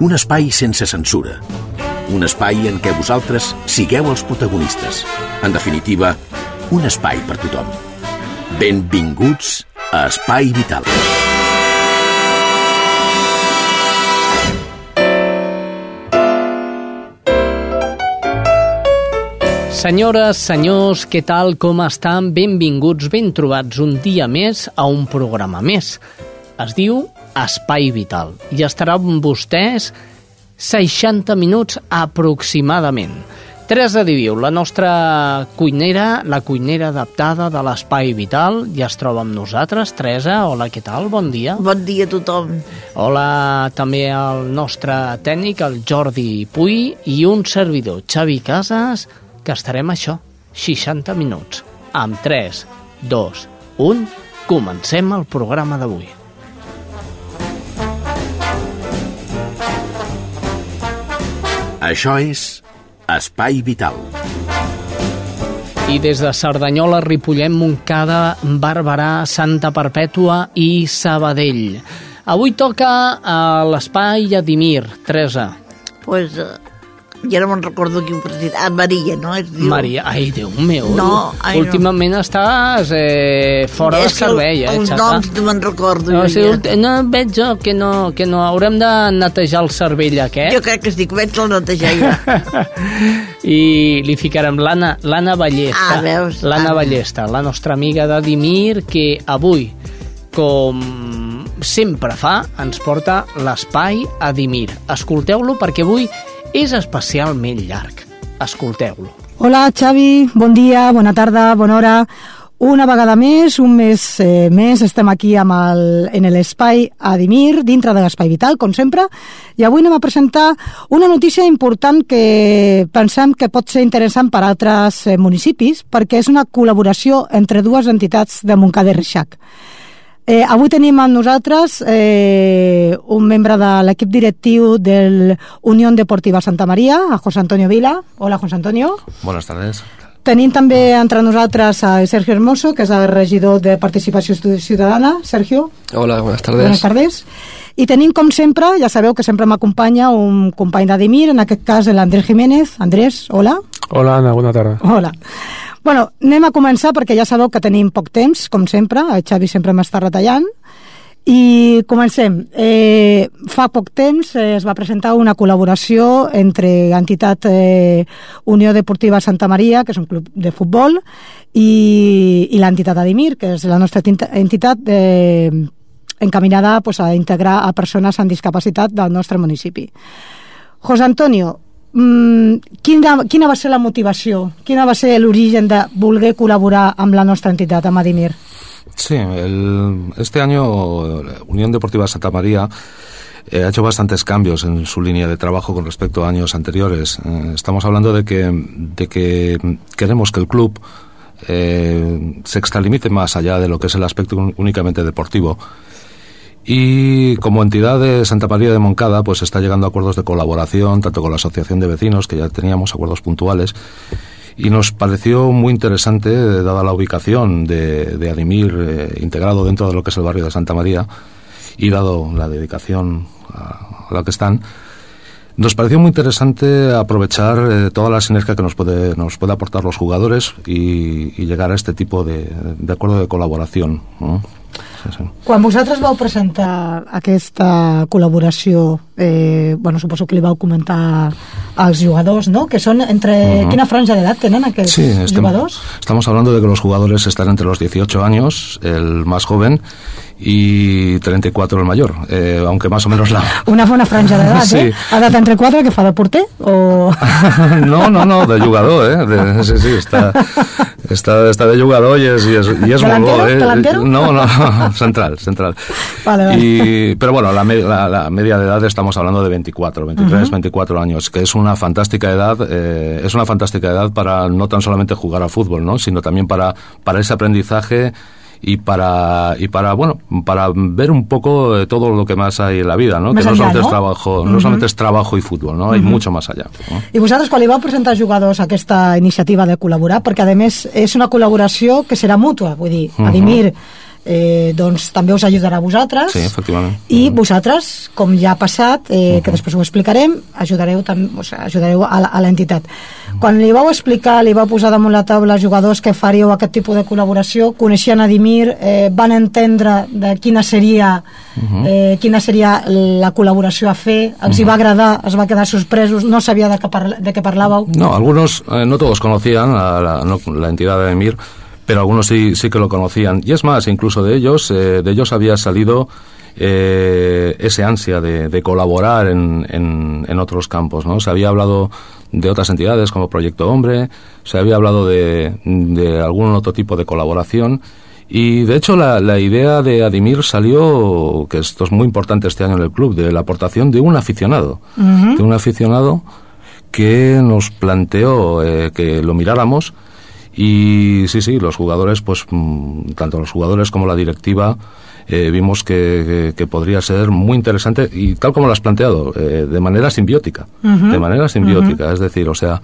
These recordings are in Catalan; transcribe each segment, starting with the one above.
un espai sense censura. Un espai en què vosaltres sigueu els protagonistes. En definitiva, un espai per tothom. Benvinguts a Espai Vital. Senyores, senyors, què tal, com estan? Benvinguts, ben trobats un dia més a un programa més. Es diu Espai Vital i estarà amb vostès 60 minuts aproximadament. Teresa Diviu, la nostra cuinera, la cuinera adaptada de l'Espai Vital, ja es troba amb nosaltres. Teresa, hola, què tal? Bon dia. Bon dia a tothom. Hola també al nostre tècnic, el Jordi Puy, i un servidor, Xavi Casas, que estarem això, 60 minuts. Amb 3, 2, 1, comencem el programa d'avui. Això és Espai Vital. I des de Cerdanyola, Ripollet, Montcada, Barberà, Santa Perpètua i Sabadell. Avui toca a l'Espai Adimir, Teresa. Pues, ja no me'n recordo qui ho president. Ah, Maria, no? Es diu... Maria, ai, Déu meu. No, ai, no. Últimament estàs eh, fora de És servei, eh, Els xata. noms no me'n recordo. No, sí, ja. no, veig jo que no, que no. Haurem de netejar el cervell aquest. Jo crec que estic, veig el netejar ja. I li ficarem l'Anna l'Anna Ballesta. Ah, veus? L'Anna Ah. Ballesta, la nostra amiga de Dimir, que avui, com sempre fa, ens porta l'espai a Dimir. Escolteu-lo perquè avui és especialment llarg. Escolteu-lo. Hola Xavi, bon dia, bona tarda, bona hora. Una vegada més, un mes eh, més, estem aquí amb el, en l'espai Adimir, dintre de l'espai vital, com sempre, i avui anem a presentar una notícia important que pensem que pot ser interessant per a altres eh, municipis, perquè és una col·laboració entre dues entitats de Montcada i Reixac. Eh, avui tenim amb nosaltres eh, un membre de l'equip directiu del Unión Deportiva Santa Maria, a José Antonio Vila. Hola, José Antonio. Buenas tardes. Tenim també entre nosaltres a Sergio Hermoso, que és el regidor de Participació Ciutadana. Sergio, Hola, buenas tardes. buenas tardes. I tenim, com sempre, ja sabeu que sempre m'acompanya un company d'Adimir, en aquest cas l'Andrés Jiménez. Andrés, hola. Hola, Ana, bona tarda. Hola. Bueno, anem a començar perquè ja sabeu que tenim poc temps, com sempre, el Xavi sempre m'està retallant, i comencem. Eh, fa poc temps eh, es va presentar una col·laboració entre entitat eh, Unió Deportiva Santa Maria, que és un club de futbol, i, i l'entitat Adimir, que és la nostra entitat eh, encaminada pues, a integrar a persones amb discapacitat del nostre municipi. José Antonio, mm, quina, quina va ser la motivació? Quina va ser l'origen de voler col·laborar amb la nostra entitat, amb Adimir? Sí, el- este año Unión Deportiva Santa María eh, ha hecho bastantes cambios en su línea de trabajo con respecto a años anteriores. Eh, estamos hablando de que, de que queremos que el club eh, se extralimite más allá de lo que es el aspecto un- únicamente deportivo. Y como entidad de Santa María de Moncada, pues está llegando a acuerdos de colaboración, tanto con la Asociación de Vecinos, que ya teníamos acuerdos puntuales, y nos pareció muy interesante, dada la ubicación de, de Adimir, eh, integrado dentro de lo que es el barrio de Santa María, y dado la dedicación a, la que están, nos pareció muy interesante aprovechar eh, toda la sinergia que nos puede, nos puede aportar los jugadores y, y llegar a este tipo de, de acuerdo de colaboración. Sí, sí. Quan vosaltres vau presentar aquesta col·laboració, eh, bueno, suposo que li vau comentar als jugadors, no? Que són entre... Ujú. Quina franja d'edat tenen aquests Sí, estamos, jugadors? estamos hablando de que los jugadores están entre los 18 años, el más joven, y 34 el mayor, eh, aunque más o menos la... Una bona franja d'edat, Sí. eh? Edat entre 4, que fa de porter? O... no, no, no, de jugador, ¿eh? De- sí, sí, está de jugador y es, y es, y es ¿Delantero? molt bo, ¿eh? ¿Delantero? No, no, central, central. Vale, vale. Y, pero bueno, la, la, la media de edad estamos estamos hablando de 24, 23, 24 años, que es una fantástica edad, eh, es una fantástica edad para no tan solamente jugar a fútbol, ¿no? sino también para, para ese aprendizaje y para y para bueno para ver un poco de todo lo que más hay en la vida no que no solamente no? es trabajo no solamente es trabajo y fútbol no hay mucho más allá ¿no? I vosaltres, quan li vau presentar als jugadors aquesta iniciativa de col·laborar, perquè a més és una col·laboració que serà mútua, vull dir. Adimir eh, doncs també us ajudarà a vosaltres. Sí efectivament. I vosaltres, com ja ha passat, eh, que després ho explicarem, ajudareu, tam, o sigui, ajudareu a, la- a l'entitat. Quan li vau explicar, li vau posar damunt la taula jugadors que faríeu aquest tipus de col·laboració, coneixien Adimir, eh, van entendre de quina seria, eh, quina seria la col·laboració a fer, els hi va agradar, es va quedar sorpresos, no sabia de què, parla, de què parlàveu. No, algunos, eh, no todos conocían a la, no, la entidad de Emir, pero algunos sí, sí que lo conocían. Y es más, incluso de ellos, eh, de ellos había salido eh, ese ansia de, de colaborar en, en, en otros campos, ¿no? Se había hablado de otras entidades como Proyecto Hombre, se había hablado de, de algún otro tipo de colaboración. Y de hecho la, la idea de Adimir salió, que esto es muy importante este año en el club, de la aportación de un aficionado, de un aficionado que nos planteó eh, que lo miráramos y sí, sí, los jugadores, pues mm, tanto los jugadores como la directiva eh, vimos que, que- que podría ser muy interesante y tal como lo has planteado, eh, de manera simbiótica, de manera simbiótica, es decir, o sea,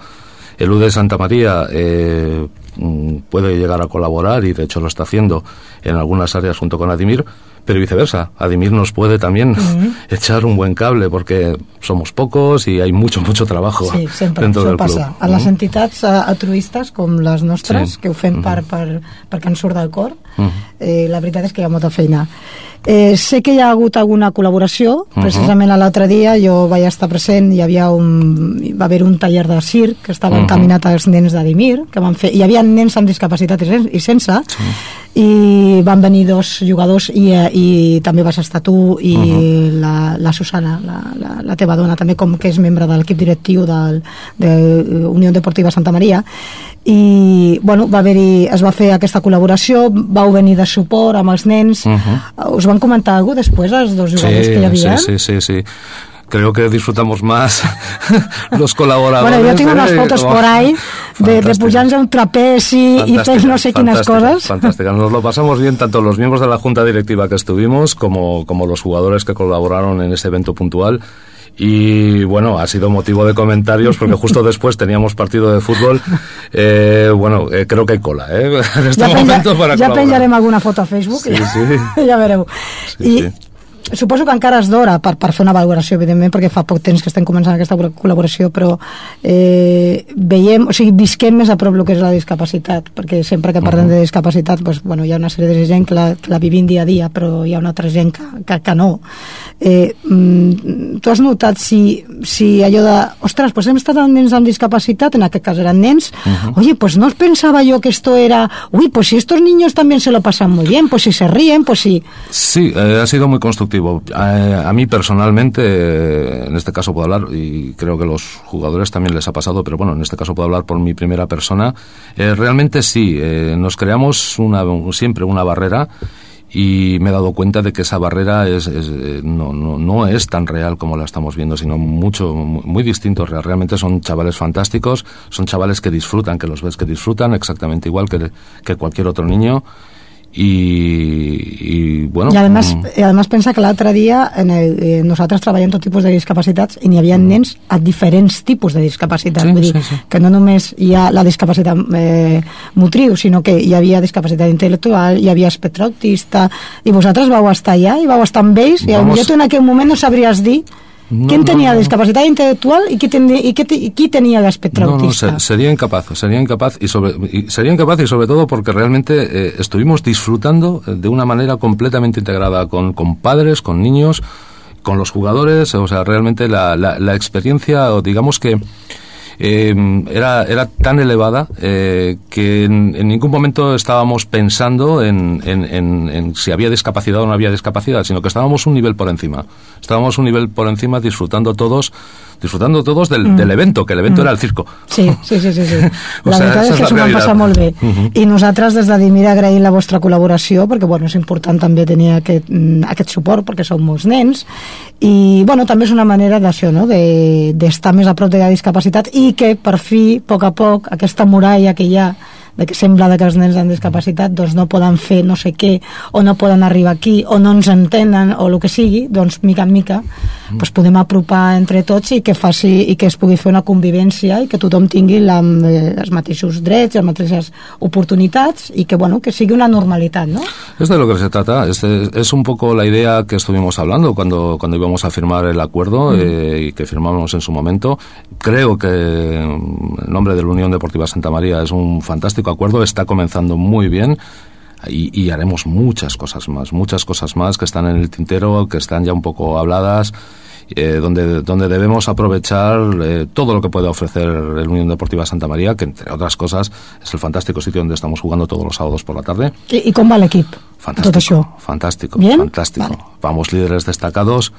el U de Santa María eh, mm, puede llegar a colaborar y de hecho lo está haciendo en algunas áreas junto con Adimir, pero viceversa. Adimir nos puede también echar un buen cable porque somos pocos y hay mucho, mucho trabajo Sí, sempre, dentro del passa. club. A les entitats altruistes, com les nostres, Sí. que ho fem per, per, perquè ens surt del cor, Mhm. eh, la veritat és que hi ha molta feina. Eh, sé que hi ha hagut alguna col·laboració, Mhm. precisament l'altre dia jo vaig estar present, hi havia un, hi va haver un taller de circ que estava Mhm. encaminat als nens d'Adimir, que van fer, hi havia nens amb discapacitat i sen- i sense, i van venir dos jugadors i, eh, i també vas estar tu i Mhm. la, la Susana, la, la, la teva dona, també com que és membre de l'equip directiu del, de Unió Deportiva Santa Maria i bueno, va haver es va fer aquesta col·laboració, vau venir de suport amb els nens, Mhm. us van comentar alguna cosa després els dos jugadors que hi havia? Sí, sí, sí, sí. Creo que disfrutamos más los colaboradores. Bueno, jo tinc unes ¿eh? fotos por ahí de, de a un i fer Fantástica, no sé quines coses. Fantástica. Nos lo pasamos bien tanto los miembros de la junta directiva que estuvimos como, como los jugadores que colaboraron en ese evento puntual. Y bueno, ha sido motivo de comentarios porque justo después teníamos partido de fútbol. Eh, bueno, eh, creo que hay cola, ¿eh? En este ja, penja, momento para ja colaborar. penjarem alguna foto a Facebook Sí, sí. veureu Sí, i suposo que encara és d'hora per, per fer una valoració, evidentment, perquè fa poc temps que estem començant aquesta col·laboració, però eh, veiem, o sigui, visquem més a prop el que és la discapacitat, perquè sempre que parlem de discapacitat, doncs, bueno, hi ha una sèrie de gent que la, que la vivim dia a dia, però hi ha una altra gent que, que, que no. Eh, mm, tu has notat si, si allò de, ostres, pues hem estat amb nens amb discapacitat, en aquest cas eren nens, oye, pues no pensaba yo que esto era, uy, pues si estos niños también se lo pasan muy bien, pues si se ríen, pues si... Sí, eh, ha sido muy constructivo. Eh, a mí personalmente, en este caso puedo hablar, y creo que los jugadores también les ha pasado, pero bueno, en este caso puedo hablar por mi primera persona. Eh, realmente sí, eh, nos creamos una, siempre una barrera y me he dado cuenta de que esa barrera es, es, eh, no, no, es tan real como la estamos viendo, sino mucho, muy, distinto. Re- Realmente son chavales fantásticos, son chavales que disfrutan, que los ves que disfrutan exactamente igual que, que cualquier otro niño. Y, y bueno. I además, mm, i además pensa que l'altre dia en el, eh, nosaltres treballem tot tipus de discapacitats i n'hi havia nens a diferents tipus de discapacitats. Mm. Sí, Vull dir, sí, sí. que no només hi ha la discapacitat eh, motriu, sinó que hi havia discapacitat intel·lectual, hi havia espectre autista, i vosaltres vau estar allà i vau estar amb ells, i Vamos- potser tu en aquell moment no sabries dir No, quién no, tenía no. discapacidad intelectual y quién, ten- y qué te- y tenía el espectro No, no, autista. se- sería incapaz, sería incapaz y, sobre, y sería incapaz y sobre todo porque realmente eh, estuvimos disfrutando eh, de una manera completamente integrada con, con padres, con niños, con los jugadores, o sea, realmente la, la, la experiencia, o digamos que eh, era, era tan elevada eh, que en, en ningún momento estábamos pensando en, en, en- en si había discapacidad o no había discapacidad, sino que estábamos un nivel por encima. Estábamos un nivel por encima disfrutando todos disfrutando todos del, del evento, que el evento era el circo. Sí, sí, sí, sí. sí. O La sea, veritat és és que s'ho van passar molt bé. Mhm. I nosaltres des de Dimir agraïm la vostra col·laboració, perquè bueno, és important també tenir aquest, mm, aquest suport, perquè són molts nens, i bueno, també és una manera d'això, no? de- d'estar de, més a prop de la discapacitat i que per fi, a poc a poc, aquesta muralla que hi ha de que sembla de que els nens amb discapacitat doncs no poden fer no sé què, o no poden arribar aquí, o no ens entenen, o el que sigui, doncs mica en mica doncs podem apropar entre tots i que faci i que es pugui fer una convivència i que tothom tingui la, eh, els mateixos drets, les mateixes oportunitats i que, bueno, que sigui una normalitat, no? Es de lo que se trata. Es, es un poco la idea que estuvimos hablando cuando, cuando íbamos a firmar el acuerdo eh, y que firmamos en su momento. Creo que mm, el nombre de la Unión Deportiva Santa María es un fantástico acuerdo, está comenzando muy bien. Y, y haremos muchas cosas más, muchas cosas más que están en el tintero, que están ya un poco habladas, eh, donde, donde debemos aprovechar eh, todo lo que puede ofrecer el Unión Deportiva Santa María, que entre otras cosas es el fantástico sitio donde estamos jugando todos los sábados por la tarde. I, i com va l'equip? Fantástico, fantástico, fantástico. Vale. Vamos líderes destacados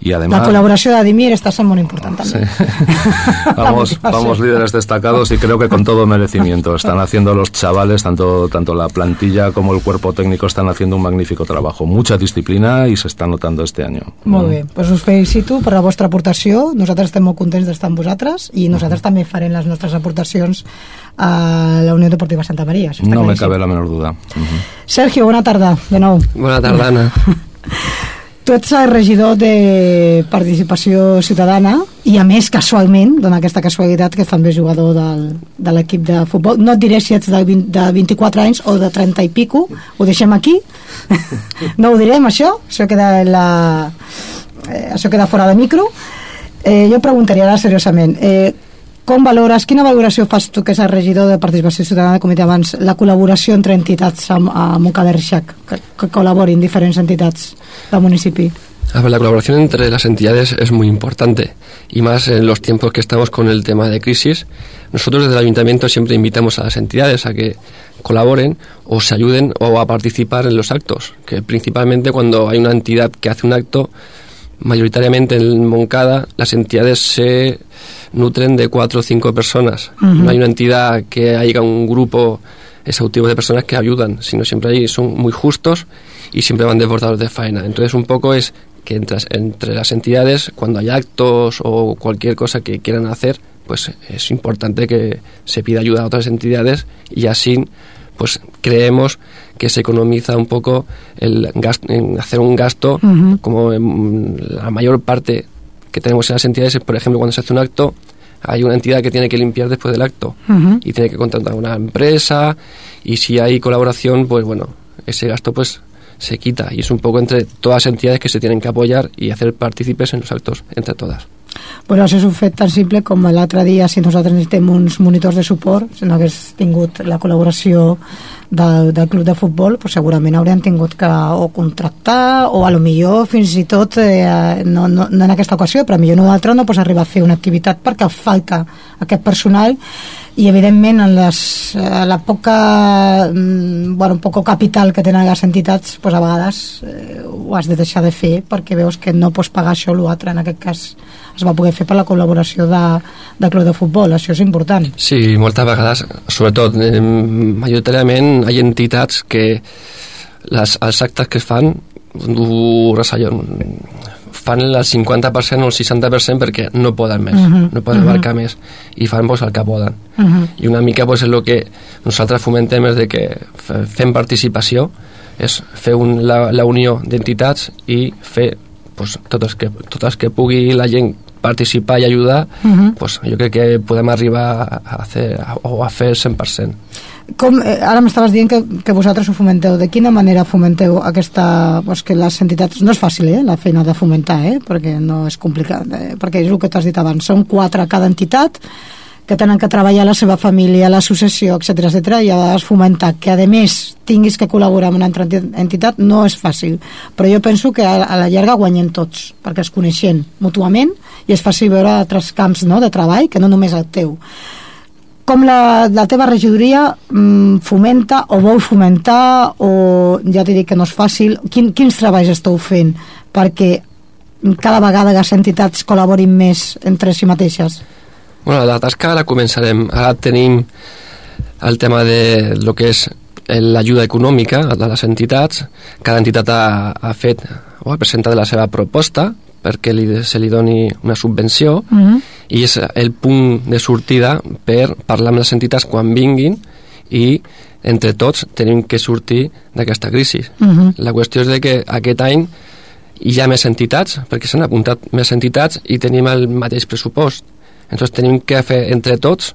y La además col·laboració d'Adimir està sent molt important també. La vamos, motivació. vamos líderes destacados y creo que con todo merecimiento están haciendo los chavales, tanto, tanto la plantilla como el cuerpo técnico están haciendo un magnífico trabajo, mucha disciplina y se está notando este año. Molt bé, doncs us felicito per la vostra aportació. Nosaltres estem molt contents d'estar amb vosaltres i nosaltres també farem les nostres aportacions a la Unió Deportiva Santa Maria. No me cabe la menor duda. Sergio, bona tarda, de nou. Bona tarda, Anna. Tu ets el regidor de Participació Ciutadana i a més casualment, dona aquesta casualitat que ets també jugador del, de l'equip de futbol. No et diré si ets de, 20, de 24 anys o de 30 i pico, ho deixem aquí. No ho direm això això queda, la, eh, això queda fora de micro. Eh, jo preguntaria ara seriosament eh, com valores, quina valoració fas tu que és el regidor de Participació Ciutadana, com he dit abans, la col·laboració entre entitats a, a Montcada i que, que col·laborin diferents entitats del municipi? A ver, la colaboración entre las entidades es muy importante y más en los tiempos que estamos con el tema de crisis. Nosotros desde el ayuntamiento siempre invitamos a las entidades a que colaboren o se ayuden o a participar en los actos, que principalmente cuando hay una entidad que hace un acto, mayoritariamente en Moncada las entidades se nutren de cuatro o cinco personas. No hay una entidad que haya un grupo exhaustivo de personas que ayudan, sino siempre ahí son muy justos y siempre van desbordados de faena. Entonces un poco es que entre, las- entre las entidades, cuando hay actos o cualquier cosa que quieran hacer, pues es importante que se pida ayuda a otras entidades y así pues creemos que se economiza un poco el gasto, en hacer un gasto como en la mayor parte que tenemos en las entidades es, por ejemplo, cuando se hace un acto, hay una entidad que tiene que limpiar después del acto y tiene que contratar a una empresa y si hay colaboración, pues bueno, ese gasto pues se quita y es un poco entre todas las entidades que se tienen que apoyar y hacer partícipes en los actos entre todas. Bueno, això és un fet tan simple com l'altre dia, si nosaltres necessitem uns monitors de suport, si no hagués tingut la col·laboració del, del club de futbol, pues segurament haurien tingut que o contractar o a lo millor fins i tot, eh, no, no, no en aquesta ocasió, però millor no d'altra no pots arribar a fer una activitat perquè falta aquest personal i evidentment en les, eh, la poca mm, bueno, poco capital que tenen les entitats pues a vegades eh, ho has de deixar de fer perquè veus que no pots pagar això o l'altre. En aquest cas es va poder fer per la col·laboració de, de club de futbol, això és important. Sí, moltes vegades, sobretot, eh, majoritàriament hi ha entitats que les, els actes que es fan allò, fan el 50% o el 60% perquè no poden més, Mhm, no poden mhm. abarcar més i fan pues, el que poden Mhm. i una mica pues, és el que nosaltres fomentem és de que fe- fem participació és fer un, la, la unió d'entitats i fer pues, tot, el que, tot el que pugui la gent participar i ajudar Mhm. pues, jo crec que podem arribar a, fer, a, o a fer el 100%. Com, eh, ara m'estaves dient que, que vosaltres ho fomenteu. De quina manera fomenteu aquesta... Pues que les entitats... No és fàcil, eh, la feina de fomentar, eh, perquè no és complicat, eh, perquè és el que t'has dit abans. Són quatre cada entitat que tenen que treballar la seva família, l'associació, etc etc i a vegades fomentar que, a més, tinguis que col·laborar amb una altra enti- entitat no és fàcil. Però jo penso que a, la llarga guanyen tots, perquè es coneixen mútuament i és fàcil veure altres camps no, de treball que no només el teu com la, la teva regidoria mm, fomenta o vol fomentar o ja t'he dit que no és fàcil quin, quins treballs esteu fent perquè cada vegada les entitats col·laborin més entre si mateixes? Bueno, la tasca la començarem. Ara tenim el tema de lo que és l'ajuda econòmica de les entitats. Cada entitat ha, ha fet o ha presentat la seva proposta perquè li, se li doni una subvenció Mm -hmm. I és el punt de sortida per parlar amb les entitats quan vinguin i entre tots tenim que sortir d'aquesta crisi. Mm -hmm. La qüestió és de que aquest any hi ha més entitats, perquè s'han apuntat més entitats i tenim el mateix pressupost. Entonces tenim que fer entre tots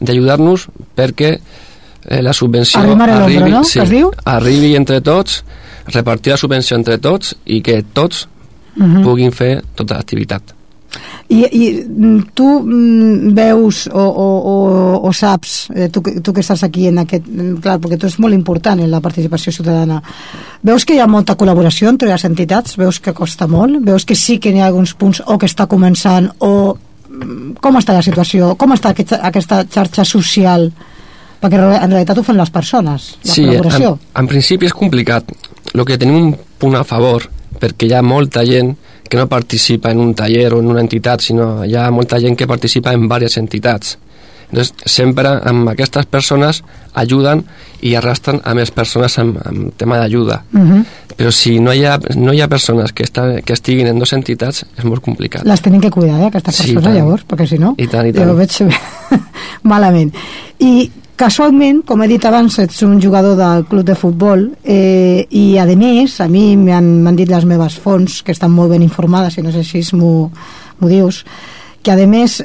d'ajudar-nos perquè eh, la subvenció hombro, no? sí, arribi entre tots, repartir la subvenció entre tots i que tots Mhm. puguin fer tota l'activitat. I, i mm, tu mm, veus o, o, o, o saps, eh, tu, tu que estàs aquí en aquest... mm, Clar, perquè tu és molt important en la participació ciutadana. Veus que hi ha molta col·laboració entre les entitats? Veus que costa molt? Veus que sí que n'hi ha alguns punts o que està començant o com està la situació? Com està aquesta, aquesta xarxa social? Perquè en realitat ho fan les persones, la sí, col·laboració. en, en principi és complicat. El que tenim un punt a favor, perquè hi ha molta gent que no participa en un taller o en una entitat, sinó hi ha molta gent que participa en diverses entitats. Entonces, sempre amb aquestes persones ajuden i arrastren a més persones amb, amb tema d'ajuda. Uh -huh. Però si no hi ha, no hi ha persones que, estan, que estiguin en dues entitats, és molt complicat. Les tenim que cuidar, eh, aquestes Sí, persones, tant. llavors, perquè si no, I tant, i jo ho tant. veig malament. I casualment, com he dit abans, ets un jugador del club de futbol eh, i, a més, a mi m'han dit les meves fonts, que estan molt ben informades, i no sé si m'ho dius, que, a més,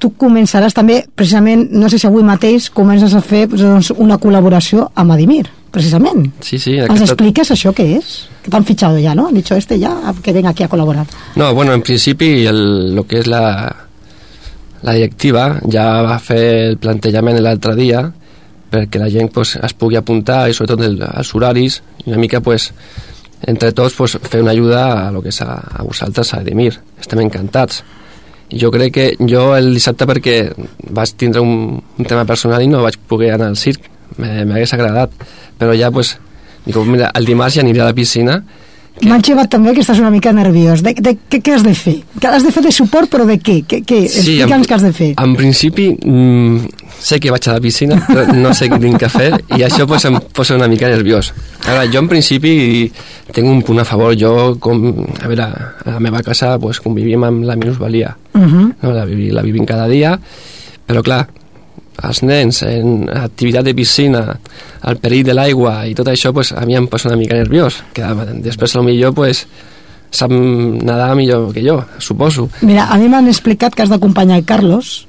tu començaràs també, precisament, no sé si avui mateix comences a fer doncs, una col·laboració amb Adimir, precisament. Sí, sí. Ens expliques això què és? Que t'han fitxado ja, ¿no? Han dicho este ya, que venga aquí a colaborar. No, bueno, en principi el, lo que és la, la directiva ja va fer el plantejament l'altre dia perquè la gent pues, es pugui apuntar i sobretot el, els horaris i una mica pues, entre tots pues, fer una ajuda a lo que és a, a vosaltres, a Edemir. Estem encantats. Jo crec que jo el dissabte perquè vaig tindre un, un tema personal i no vaig poder anar al circ, m'hagués agradat, però ja pues, dic, mira, el dimarts ja aniré a la piscina M'han xivat també que estàs una mica nerviós. De, de, què, què has de fer? Que has de fer de suport, però de què? què, què? Explica'ns què has de fer. En principi, mm, sé que vaig a la piscina, però no sé què tinc que fer, i això pues, em posa una mica nerviós. Ara, jo en principi tinc un punt a favor. Jo, com, a veure, a la meva casa pues, convivim amb la minusvalia. Uh -huh. No? La, la vivim cada dia, però clar, els nens en activitat de piscina, el perill de l'aigua i tot això, pues, a mi em posa una mica nerviós. Que després, potser pues, sap nedar millor que jo, suposo. Mira, a mi m'han explicat que has d'acompanyar el Carlos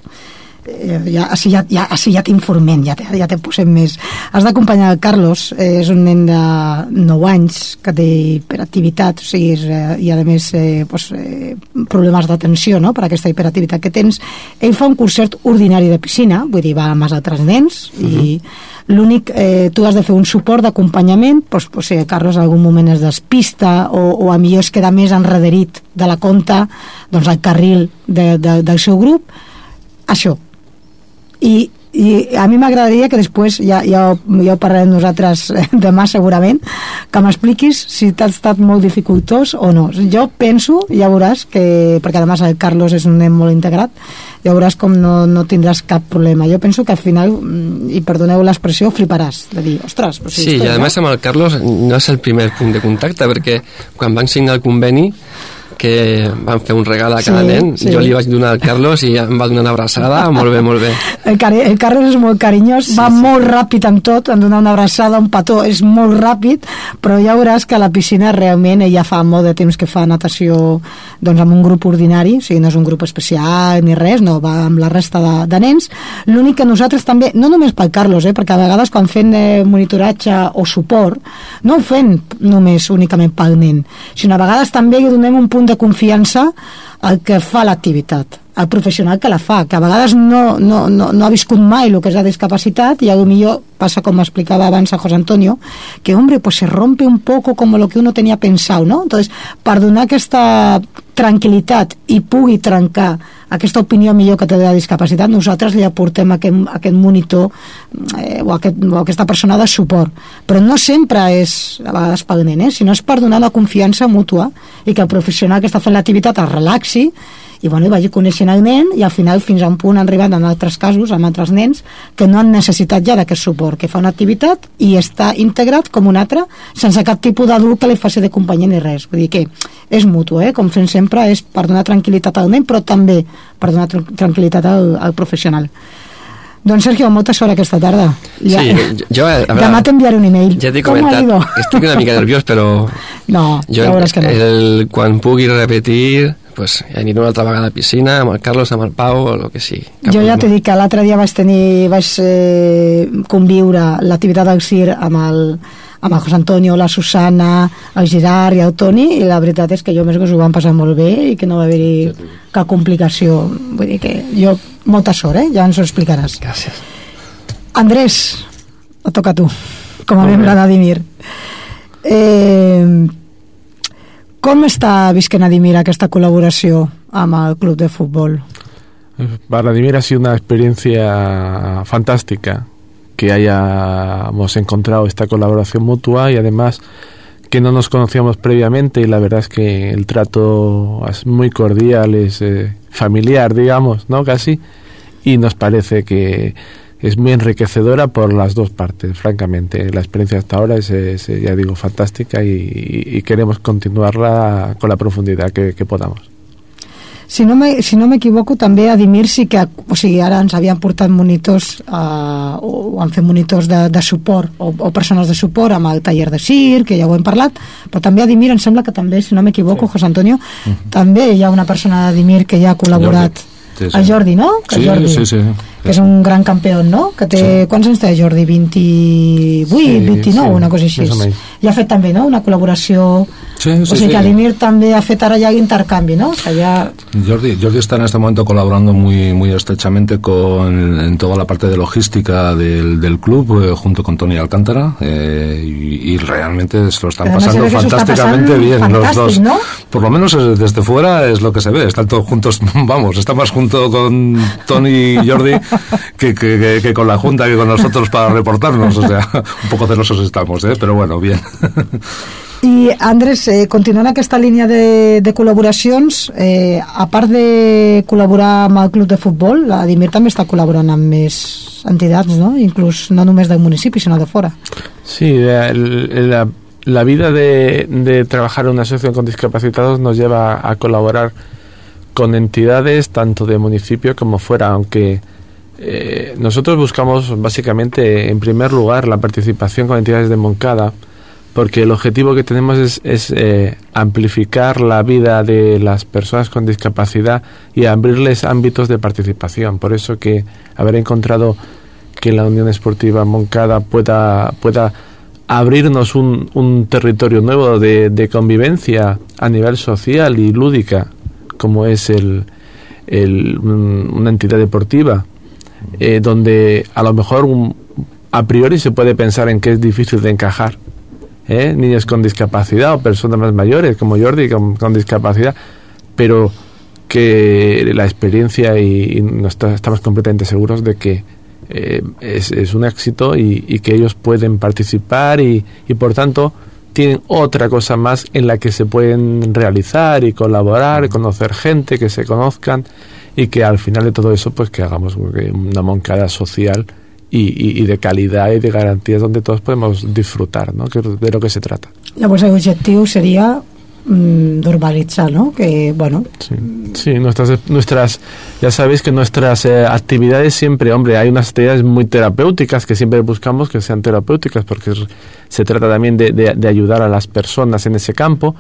eh, ja, així ja, ja, així ja t'informem, ja te, ja te posem més. Has d'acompanyar el Carlos, eh, és un nen de 9 anys que té hiperactivitat, o sigui, és, eh, i a més eh, pues, eh, problemes d'atenció no? per aquesta hiperactivitat que tens. Ell fa un curset ordinari de piscina, vull dir, va amb els altres nens, i l'únic, eh, tu has de fer un suport d'acompanyament, doncs, pues, si el Carlos en algun moment es despista o, o a millor es queda més enrederit de la conta, doncs al carril de, de, del seu grup, això, i, i a mi m'agradaria que després ja, ja, ho- ja ho parlarem nosaltres eh, demà segurament que m'expliquis si t'ha estat molt dificultós o no. Jo penso, ja veuràs que, perquè además el Carlos és un nen molt integrat ja veuràs com no, no tindràs cap problema. Jo penso que al final, mm, i perdoneu l'expressió fliparàs, de dir, ostres però si Sí, i a més amb el Carlos no és el primer punt de contacte, perquè quan van signar el conveni que van fer un regal a cada Sí, nen, sí. jo li vaig donar al Carlos i em va donar una abraçada, molt bé, molt bé. El, cari el Carlos és molt carinyós, sí, va sí. molt ràpid amb tot, en donar una abraçada, un petó, és molt ràpid, però ja veuràs que a la piscina realment ella fa molt de temps que fa natació doncs, amb un grup ordinari, o sigui, no és un grup especial ni res, no, va amb la resta de, de nens. L'únic que nosaltres també, no només pel Carlos, eh, perquè a vegades quan fem eh, monitoratge o suport, no ho fem només únicament pel nen, sinó a vegades també li donem un punt de confiança el que fa l'activitat el professional que la fa, que a vegades no, no, no, no ha viscut mai el que és la discapacitat i a lo millor passa com explicava abans a José Antonio, que hombre, pues se rompe un poco como lo que uno tenía pensado, ¿no? Entonces, per donar aquesta tranquil·litat i pugui trencar aquesta opinió millor que té de la discapacitat, nosaltres li aportem aquest, aquest monitor eh, o, aquest, o aquesta persona de suport. Però no sempre és a vegades pel nen, eh? sinó és per donar la confiança mútua i que el professional que està fent l'activitat es relaxi i, bueno, vagi coneixent el nen i al final fins a un punt han arribat en altres casos amb altres nens que no han necessitat ja d'aquest suport, que fa una activitat i està integrat com un altre sense cap tipus d'adult que li faci de companyia ni res vull dir que és mutu, eh? com fem sempre és per donar tranquil·litat al nen però també per donar tr tranquil·litat al, al professional doncs Sergio, molta sort aquesta tarda. Ja, sí, jo... A veure, demà t'enviaré un email. Ja t'he comentat, estic una mica nerviós, però... No, jo, ja veuràs que no. El, quan pugui repetir, pues, aniré una altra vegada a la piscina amb el Carlos, amb el Pau o el que sigui. Jo ja t'he dit que l'altre dia vaig tenir vaig eh, conviure l'activitat del CIR amb el, amb el José Antonio, la Susana, el Gerard i el Toni, i la veritat és que jo més que us ho van passar molt bé i que no va haver-hi cap complicació. Vull dir que jo, molta sort, eh? Ja ens ho explicaràs. Gràcies. Andrés, et toca a tu, com a membre d'Adimir. Eh, com està visquent Adimir aquesta col·laboració amb el club de futbol? Para Adimir ha sido una experiencia fantástica que hayamos encontrado esta colaboración mutua y además que no nos conocíamos previamente y la verdad es que el trato es muy cordial, es eh, familiar, digamos, ¿no? Casi. Y nos parece que es muy enriquecedora por las dos partes, francamente. La experiencia hasta ahora es, es ya digo, fantástica y, y, queremos continuarla con la profundidad que, que podamos. Si no m'equivoco, si no també a Dimir sí que, o sigui, ara ens havien portat monitors eh, o han fet monitors de, de suport o, o persones de suport amb el taller de CIR, que ja ho hem parlat, però també a Dimir em sembla que també, si no m'equivoco, sí. José Antonio, uh -huh. també hi ha una persona de Dimir que ja ha col·laborat. Sí, sí. El Jordi, no? Que sí, Jordi, sí, sí. Que és un gran campió, no? Que té... Sí. Quants anys té Jordi? 28, sí, 29, sí, una cosa així. I ha fet també, no?, una col·laboració Sí, sí, o sigui sí. que Adimir també ha fet ara ja intercanvi, ¿no? O sea, ya... Jordi, Jordi está en este momento colaborando muy, muy estrechamente con, en toda la parte de logística del, del club, eh, junto con Tony Alcántara, eh, y, y, realmente se lo están Además, pasando fantásticamente bien los dos. ¿no? Por lo menos desde fuera es lo que se ve, están todos juntos, vamos, está más junto con Tony y Jordi que, que, que, que con la Junta, que con nosotros para reportarnos, o sea, un poco celosos estamos, ¿eh? pero bueno, bien. I, Andrés, eh, continuant aquesta línia de, de col·laboracions, eh, a part de col·laborar amb el club de futbol, la Dimir també està col·laborant amb més entitats, ¿no? Inclús no només del municipi, sinó de fora. Sí, la, la vida de, de trabajar en una asociación con discapacitados nos lleva a colaborar con entidades tanto de municipio como fuera, aunque eh, nosotros buscamos básicamente, en primer lugar, la participación con entidades de Moncada, porque el objetivo que tenemos es, eh, amplificar la vida de las personas con discapacidad y abrirles ámbitos de participación. Por eso que haber encontrado que la Unión Esportiva Moncada pueda, pueda abrirnos un, un territorio nuevo de, de, convivencia a nivel social y lúdica, como es el, el una entidad deportiva, eh, donde a lo mejor un, a priori se puede pensar en que es difícil de encajar ¿eh? niños con discapacidad o personas más mayores como Jordi con, con discapacidad, pero que la experiencia y, no estamos completamente seguros de que eh, es, es, un éxito y, que ellos pueden participar y, por tanto tienen otra cosa más en la que se pueden realizar y colaborar, y conocer gente, que se conozcan y que al final de todo eso pues que hagamos una moncada social y, y, y de calidad y de garantías donde todos podemos disfrutar, ¿no? Que de lo que se trata. Llavors el objetivo sería mmm, normalizar, ¿no? Que, bueno... Sí, nuestras, nuestras, ya sabéis que nuestras eh, actividades siempre, hombre, hay unas actividades muy terapéuticas que siempre buscamos que sean terapéuticas porque se trata también de, de, de ayudar a las personas en ese campo,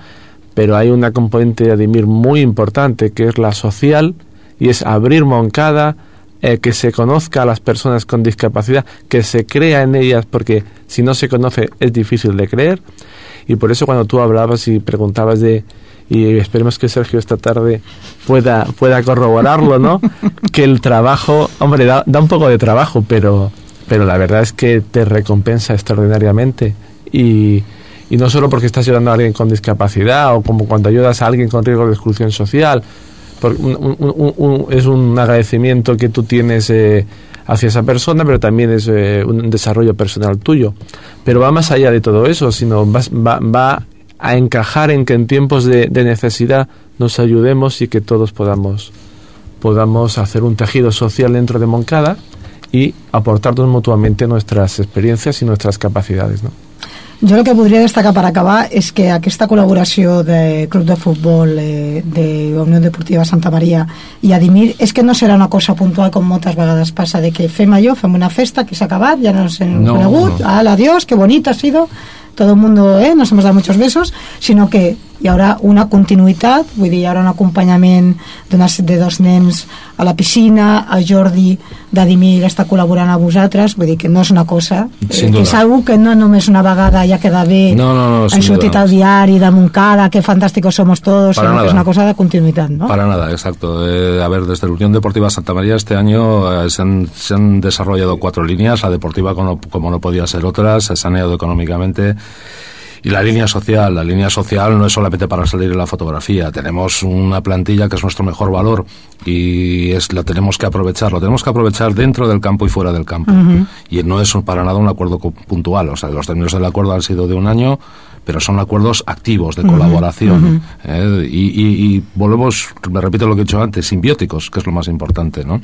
pero hay una componente de Adimir muy importante que es la social y es abrir Moncada, eh, que se conozca a las personas con discapacidad, que se crea en ellas, porque si no se conoce es difícil de creer. Y por eso cuando tú hablabas y preguntabas de y esperemos que Sergio esta tarde pueda, pueda corroborarlo, ¿no? que el trabajo, hombre, da, da un poco de trabajo, pero, pero la verdad es que te recompensa extraordinariamente. Y, y no solo porque estás ayudando a alguien con discapacidad o como cuando ayudas a alguien con riesgo de exclusión social, un- un- un- es un agradecimiento que tú tienes eh, hacia esa persona, pero también es eh, un desarrollo personal tuyo. Pero va más allá de todo eso, sino vas- va, va a encajar en que en tiempos de, de necesidad nos ayudemos y que todos podamos, podamos hacer un tejido social dentro de Moncada y aportarnos mutuamente nuestras experiencias y nuestras capacidades. ¿no? Jo el que podria destacar per acabar és que aquesta col·laboració de Club de Futbol eh, de Unió Deportiva Santa Maria i Adimir és que no serà una cosa puntual com moltes vegades passa de que fem allò, fem una festa que s'ha acabat, ja no ens hem No, conegut, no. al adiós, qué bonito ha sido todo el mundo, eh, nos hemos dado muchos besos, sinó que hi haurà una continuïtat, vull dir, hi haurà un acompanyament de dos nens a la piscina, el Jordi d'Adimir està col·laborant a vosaltres, vull dir que no és una cosa, eh, que és algo que no només una vegada ja queda bé, No, no, no, han sortit al diari de Moncada, que fantàsticos somos todos, Para sinó que nada. és una cosa de continuïtat, no? Para nada, exacto. Eh, a ver, desde la Unión Deportiva Santa María este año eh, se, han, se han desarrollado cuatro líneas, la deportiva como, como no podía ser otra, se ha saneado económicamente. Y la línea social, la línea social no es solamente para salir en la fotografía, tenemos una plantilla que es nuestro mejor valor y es, lo tenemos que aprovechar, lo tenemos que aprovechar dentro del campo y fuera del campo. Y no es para nada un acuerdo puntual, o sea, los términos del acuerdo han sido de un año, pero son acuerdos activos de colaboración. ¿eh? y, y- y volvemos, me repito lo que he dicho antes, simbióticos, que es lo más importante, ¿no?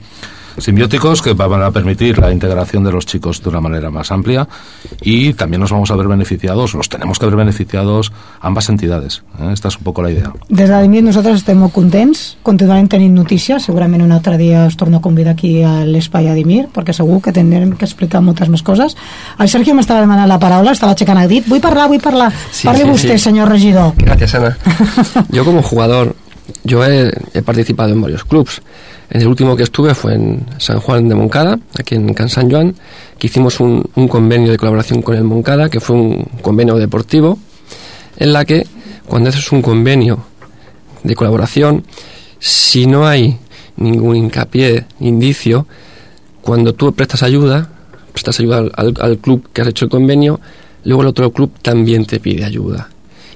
Simbióticos que van a permitir la integración de los chicos de una manera más amplia y también nos vamos a ver beneficiados, los tenemos que ver beneficiados ambas entidades. ¿eh? Esta es un poco la idea. Des d'Adimir nosaltres estem molt contents, continuarem tenint notícies, segurament un altre dia us torno a convidar aquí a l'espai Adimir, perquè segur que tindrem que explicar moltes més coses. El Sergio m'estava demanant la paraula, estava aixecant el dit, vull parlar, vull parlar. Sí, Parli sí, vostè, sí. senyor regidor. Gracias, Ana. Yo como jugador, yo he, he participado en varios clubs. El último que estuve fue en San Juan de Moncada, aquí en Can San Joan, que hicimos un, un convenio de colaboración con el Moncada, que fue un convenio deportivo, en la que cuando haces un convenio de colaboración, si no hay ningún hincapié, indicio, cuando tú prestas ayuda, prestas ayuda al, al- al club que has hecho el convenio, luego el otro club también te pide ayuda.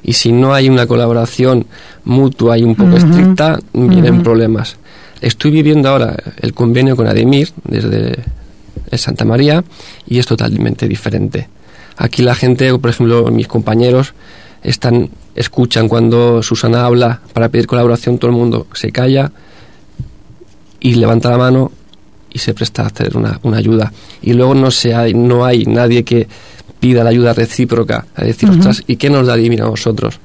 Y si no hay una colaboración mutua y un poco estricta, vienen problemas. Estoy viviendo ahora el convenio con Ademir desde Santa María y es totalmente diferente. Aquí la gente, por ejemplo, mis compañeros, están escuchan cuando Susana habla para pedir colaboración, todo el mundo se calla y levanta la mano y se presta a hacer una, una ayuda. Y luego no, se hay, no hay nadie que pida la ayuda recíproca, a decir, ostras, ¿y qué nos da Adivina a nosotros?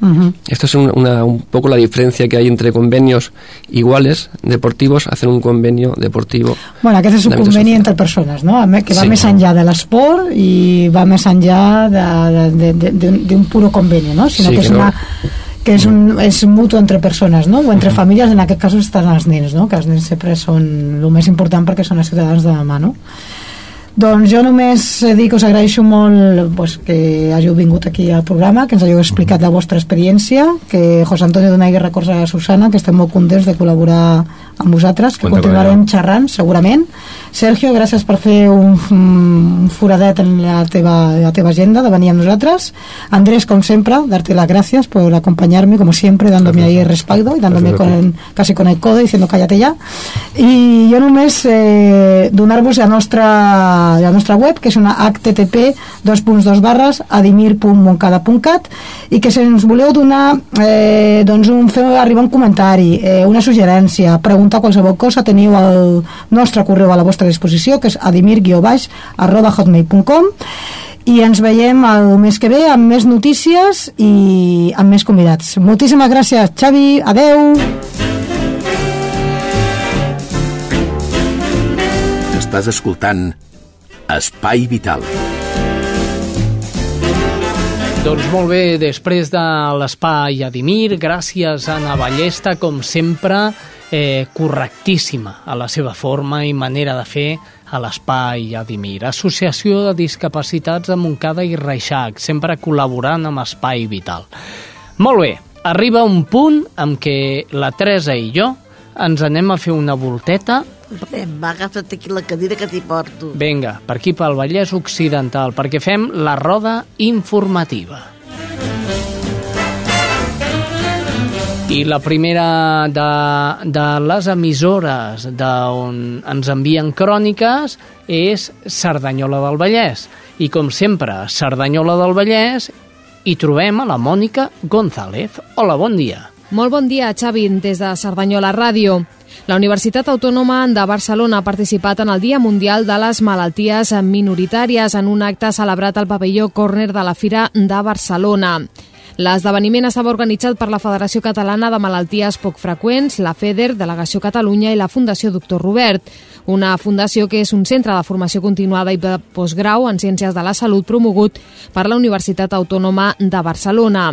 Esto es un, una- un poco la diferencia que hay entre convenios iguales deportivos, hacer un convenio deportivo. Bueno, aquest és un d'àmbit conveni social. entre persones, no? Que va Sí. més enllà de l'esport i va més enllà d'un puro conveni, no? Sinó Sí, que, és que no. una que és, un, és mutu entre persones, no? O entre famílies, en aquest cas estan els nens, no? Que els nens sempre són el més important perquè són els ciutadans de demà, no? Doncs jo només he dit que us agraeixo molt pues, que hàgiu vingut aquí al programa, que ens hàgiu explicat la vostra experiència, que José Antonio donagui records a Susana, que estem molt contents de col·laborar amb vosaltres, que Cuenta con continuarem xerrant, segurament. Sergio, gràcies per fer un, un foradet en la teva, la teva agenda de venir amb nosaltres. Andrés, com sempre, darte las gracias por acompañarme, como siempre, dándome ahí respaldo y dándome Gracias con, casi con el codo diciendo cállate ya. I jo només eh, donar-vos la nostra, la nostra web, que és una http dos barres adimir.moncada.cat i que si ens voleu donar eh, doncs un, fer arribar un comentari, eh, una suggerència, preguntar qualsevol cosa, teniu el nostre correu a la vostra disposició, que és adimir arroba hotmail.com i ens veiem el mes que ve amb més notícies i amb més convidats. Moltíssimes gràcies, Xavi. Adeu. Estàs escoltant Espai Vital. Doncs molt bé, després de l'espai Adimir, gràcies a Ana Ballesta, com sempre, eh, correctíssima a la seva forma i manera de fer a l'espai Adimir. Associació de Discapacitats de Montcada i Reixac, sempre col·laborant amb Espai Vital. Molt bé, arriba un punt en què la Teresa i jo ens anem a fer una volteta Anem, va, agafa't aquí la cadira que t'hi porto. Vinga, per aquí pel Vallès Occidental, perquè fem la roda informativa. I la primera de, de les emissores d'on ens envien cròniques és Cerdanyola del Vallès. I com sempre, Cerdanyola del Vallès hi trobem a la Mònica González. Hola, bon dia. Molt bon dia, Xavi, des de Cerdanyola Ràdio. La Universitat Autònoma de Barcelona ha participat en el Dia Mundial de les Malalties Minoritàries en un acte celebrat al pavelló Corner de la Fira de Barcelona. L'esdeveniment estava organitzat per la Federació Catalana de Malalties Poc Freqüents, la FEDER, Delegació Catalunya i la Fundació Doctor Robert, una fundació que és un centre de formació continuada i de postgrau en Ciències de la Salut promogut per la Universitat Autònoma de Barcelona.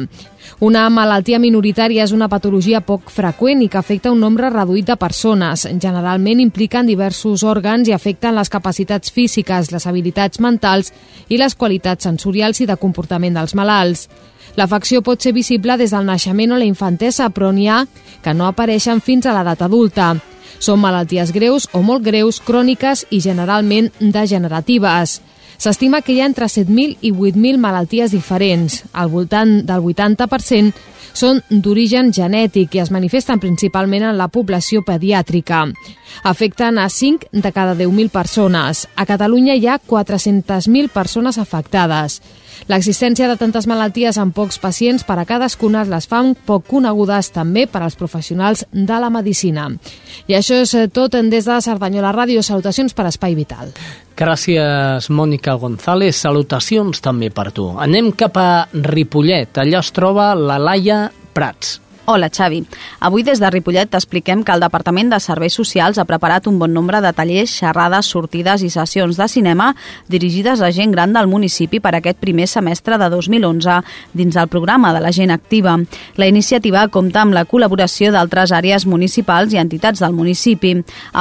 Una malaltia minoritària és una patologia poc freqüent i que afecta un nombre reduït de persones. Generalment impliquen diversos òrgans i afecten les capacitats físiques, les habilitats mentals i les qualitats sensorials i de comportament dels malalts. L'afecció pot ser visible des del naixement o la infantesa, però n'hi ha que no apareixen fins a l'edat adulta. Són malalties greus o molt greus, cròniques i generalment degeneratives. S'estima que hi ha entre 7.000 i 8.000 malalties diferents. Al voltant del 80% són d'origen genètic i es manifesten principalment en la població pediàtrica. Afecten a 5 de cada 10.000 persones. A Catalunya hi ha 400.000 persones afectades. L'existència de tantes malalties en pocs pacients per a cadascuna les fan poc conegudes també per als professionals de la medicina. I això és tot des de Cerdanyola Ràdio. Salutacions per Espai Vital. Gràcies, Mònica González. Salutacions també per tu. Anem cap a Ripollet. Allà es troba la Laia Prats. Hola, Xavi. Avui des de Ripollet t'expliquem que el Departament de Serveis Socials ha preparat un bon nombre de tallers, xerrades, sortides i sessions de cinema dirigides a gent gran del municipi per aquest primer semestre de 2011 dins del programa de la gent activa. La iniciativa compta amb la col·laboració d'altres àrees municipals i entitats del municipi.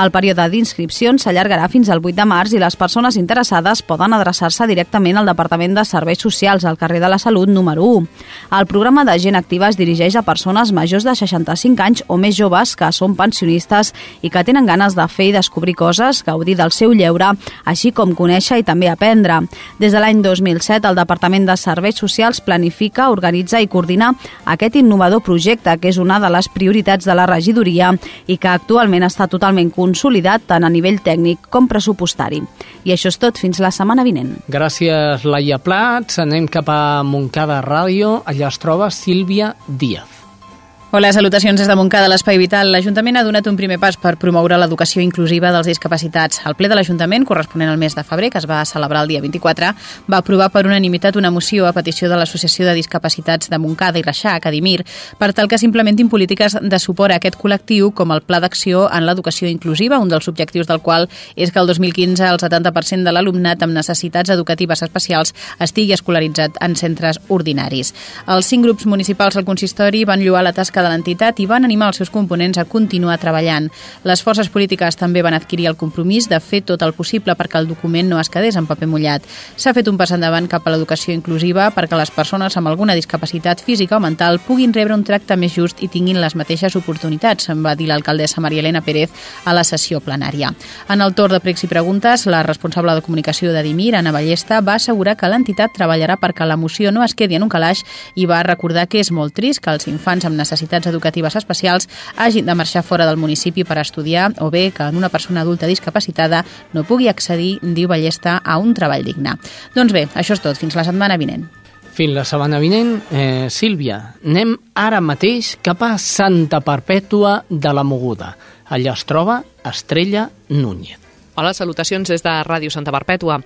El període d'inscripcions s'allargarà fins al 8 de març i les persones interessades poden adreçar-se directament al Departament de Serveis Socials al carrer de la Salut número 1. El programa de gent activa es dirigeix a persones majors de 65 anys o més joves que són pensionistes i que tenen ganes de fer i descobrir coses, gaudir del seu lleure, així com conèixer i també aprendre. Des de l'any 2007, el Departament de Serveis Socials planifica, organitza i coordina aquest innovador projecte, que és una de les prioritats de la regidoria i que actualment està totalment consolidat tant a nivell tècnic com pressupostari. I això és tot, fins la setmana vinent. Gràcies, Laia Plats. Anem cap a Montcada Ràdio. Allà es troba Sílvia Díaz. Hola, salutacions des de Montcada, l'Espai Vital. L'Ajuntament ha donat un primer pas per promoure l'educació inclusiva dels discapacitats. El ple de l'Ajuntament, corresponent al mes de febrer, que es va celebrar el dia 24, va aprovar per unanimitat una moció a petició de l'Associació de Discapacitats de Montcada i Reixac, Cadimir, per tal que s'implementin polítiques de suport a aquest col·lectiu com el Pla d'Acció en l'Educació Inclusiva, un dels objectius del qual és que el 2015 el 70% de l'alumnat amb necessitats educatives especials estigui escolaritzat en centres ordinaris. Els cinc grups municipals al consistori van lluar la tasca de l'entitat i van animar els seus components a continuar treballant. Les forces polítiques també van adquirir el compromís de fer tot el possible perquè el document no es quedés en paper mullat. S'ha fet un pas endavant cap a l'educació inclusiva perquè les persones amb alguna discapacitat física o mental puguin rebre un tracte més just i tinguin les mateixes oportunitats, va dir l'alcaldessa Maria Elena Pérez a la sessió plenària. En el torn de pregs i preguntes, la responsable de comunicació de Dimir, Ana Ballesta, va assegurar que l'entitat treballarà perquè la moció no es quedi en un calaix i va recordar que és molt trist que els infants amb necessitats necessitats educatives especials hagin de marxar fora del municipi per estudiar o bé que en una persona adulta discapacitada no pugui accedir, diu Ballesta, a un treball digne. Doncs bé, això és tot. Fins la setmana vinent. Fins la setmana vinent, eh, Sílvia, anem ara mateix cap a Santa Perpètua de la Moguda. Allà es troba Estrella Núñez. Hola, salutacions des de Ràdio Santa Perpètua.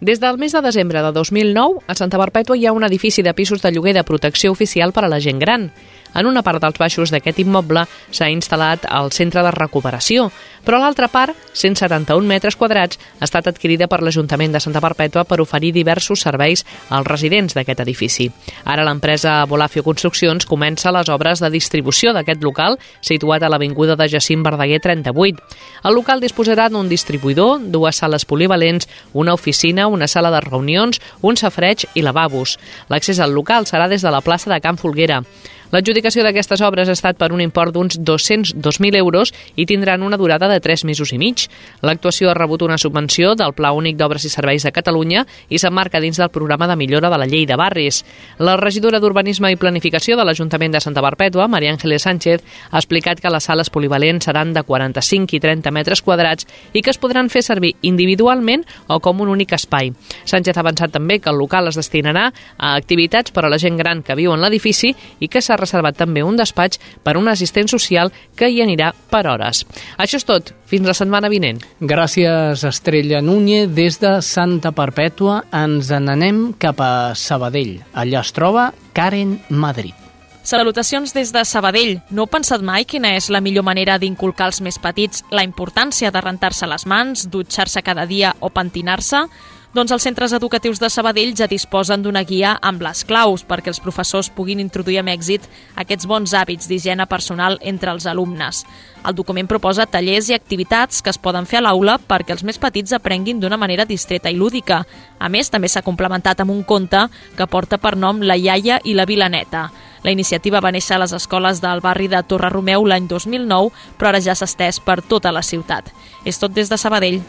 Des del mes de desembre de 2009, a Santa Perpètua hi ha un edifici de pisos de lloguer de protecció oficial per a la gent gran. En una part dels baixos d'aquest immoble s'ha instal·lat el centre de recuperació, però l'altra part, 171 metres quadrats, ha estat adquirida per l'Ajuntament de Santa Perpètua per oferir diversos serveis als residents d'aquest edifici. Ara l'empresa Bolafio Construccions comença les obres de distribució d'aquest local, situat a l'Avinguda de Jacint Verdaguer 38. El local disposarà d'un distribuïdor, dues sales polivalents, una oficina, una sala de reunions, un safreig i lavabos. L'accés al local serà des de la plaça de Can Folguera. L'adjudicació d'aquestes obres ha estat per un import d'uns 202.000 euros i tindran una durada de 3 mesos i mig. L'actuació ha rebut una subvenció del Pla Únic d'Obres i Serveis de Catalunya i s'emmarca dins del programa de millora de la llei de barris. La regidora d'Urbanisme i Planificació de l'Ajuntament de Santa Barpètua, Maria Ángeles Sánchez, ha explicat que les sales polivalents seran de 45 i 30 metres quadrats i que es podran fer servir individualment o com un únic espai. Sánchez ha avançat també que el local es destinarà a activitats per a la gent gran que viu en l'edifici i que s'ha reservat també un despatx per a un assistent social que hi anirà per hores. Això és tot. Fins la setmana vinent. Gràcies, Estrella Núñez. Des de Santa Perpètua ens n'anem cap a Sabadell. Allà es troba Karen Madrid. Salutacions des de Sabadell. No heu pensat mai quina és la millor manera d'inculcar als més petits la importància de rentar-se les mans, dutxar-se cada dia o pentinar-se? Doncs els centres educatius de Sabadell ja disposen d'una guia amb les claus perquè els professors puguin introduir amb èxit aquests bons hàbits d'higiene personal entre els alumnes. El document proposa tallers i activitats que es poden fer a l'aula perquè els més petits aprenguin d'una manera distreta i lúdica. A més, també s'ha complementat amb un conte que porta per nom La iaia i la vilaneta. La iniciativa va néixer a les escoles del barri de Torre Romeu l'any 2009, però ara ja s'ha estès per tota la ciutat. És tot des de Sabadell.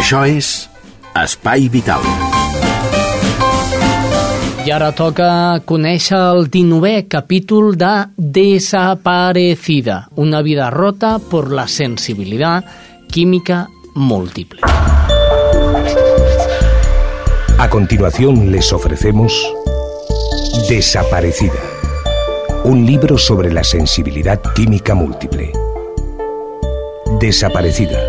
Això és Espai Vital. I ara toca conèixer el 19è capítol de Desaparecida, una vida rota por la sensibilidad química múltiple. A continuación les ofrecemos Desaparecida, un libro sobre la sensibilidad química múltiple. Desaparecida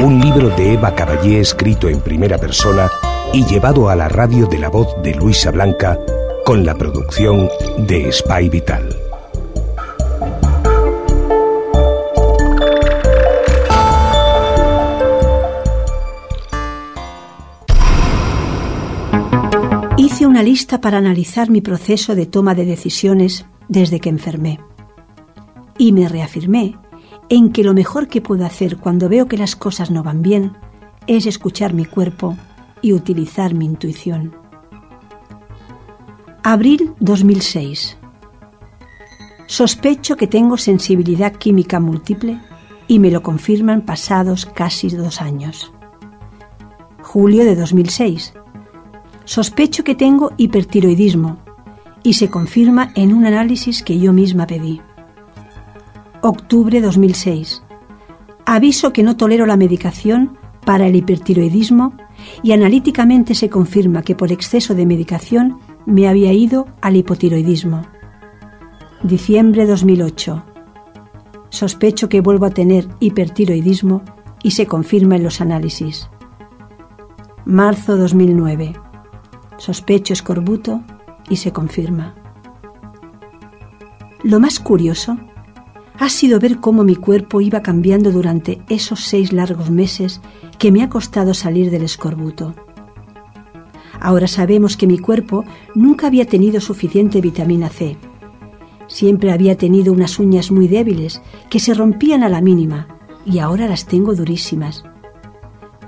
un libro de Eva Caballé escrito en primera persona y llevado a la radio de la voz de Luisa Blanca con la producción de Spy Vital. Hice una lista para analizar mi proceso de toma de decisiones desde que enfermé. Y me reafirmé en que lo mejor que puedo hacer cuando veo que las cosas no van bien es escuchar mi cuerpo y utilizar mi intuición. Abril 2006. Sospecho que tengo sensibilidad química múltiple y me lo confirman pasados casi dos años. Julio de 2006. Sospecho que tengo hipertiroidismo y se confirma en un análisis que yo misma pedí. Octubre 2006. Aviso que no tolero la medicación para el hipertiroidismo y analíticamente se confirma que por exceso de medicación me había ido al hipotiroidismo. Diciembre 2008. Sospecho que vuelvo a tener hipertiroidismo y se confirma en los análisis. Marzo 2009. Sospecho escorbuto y se confirma. Lo más curioso ha sido ver cómo mi cuerpo iba cambiando durante esos seis largos meses que me ha costado salir del escorbuto. Ahora sabemos que mi cuerpo nunca había tenido suficiente vitamina C. Siempre había tenido unas uñas muy débiles que se rompían a la mínima y ahora las tengo durísimas.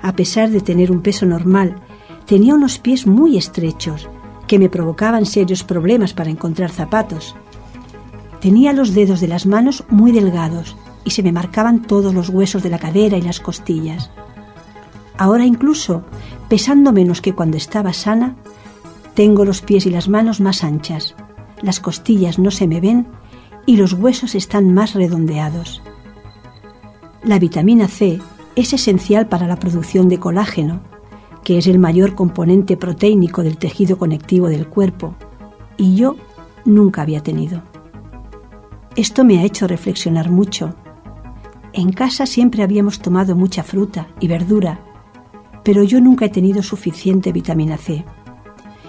A pesar de tener un peso normal, tenía unos pies muy estrechos que me provocaban serios problemas para encontrar zapatos Tenía los dedos de las manos muy delgados y se me marcaban todos los huesos de la cadera y las costillas. Ahora incluso, pesando menos que cuando estaba sana, tengo los pies y las manos más anchas, las costillas no se me ven y los huesos están más redondeados. La vitamina C es esencial para la producción de colágeno, que es el mayor componente proteínico del tejido conectivo del cuerpo, y yo nunca había tenido. Esto me ha hecho reflexionar mucho. En casa siempre habíamos tomado mucha fruta y verdura, pero yo nunca he tenido suficiente vitamina C.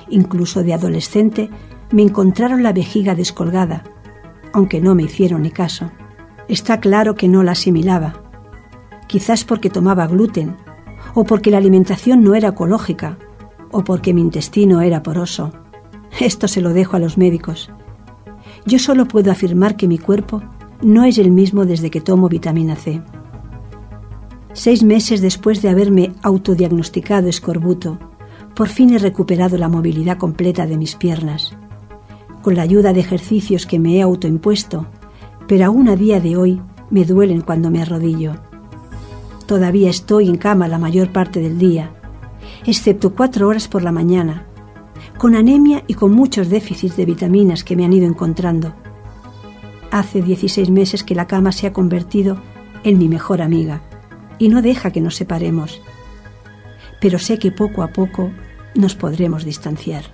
Incluso de adolescente me encontraron la vejiga descolgada, aunque no me hicieron ni caso. Está claro que no la asimilaba, quizás porque tomaba gluten, o porque la alimentación no era ecológica, o porque mi intestino era poroso. Esto se lo dejo a los médicos. Yo solo puedo afirmar que mi cuerpo no es el mismo desde que tomo vitamina C. Seis meses después de haberme autodiagnosticado escorbuto, Por fin he recuperado la movilidad completa de mis piernas, con la ayuda de ejercicios que me he autoimpuesto, pero aún a día de hoy me duelen cuando me arrodillo. Todavía estoy en cama la mayor parte del día, excepto cuatro horas por la mañana, con anemia y con muchos déficits de vitaminas que me han ido encontrando. Hace 16 meses que la cama se ha convertido en mi mejor amiga y no deja que nos separemos. Pero sé que poco a poco nos podremos distanciar.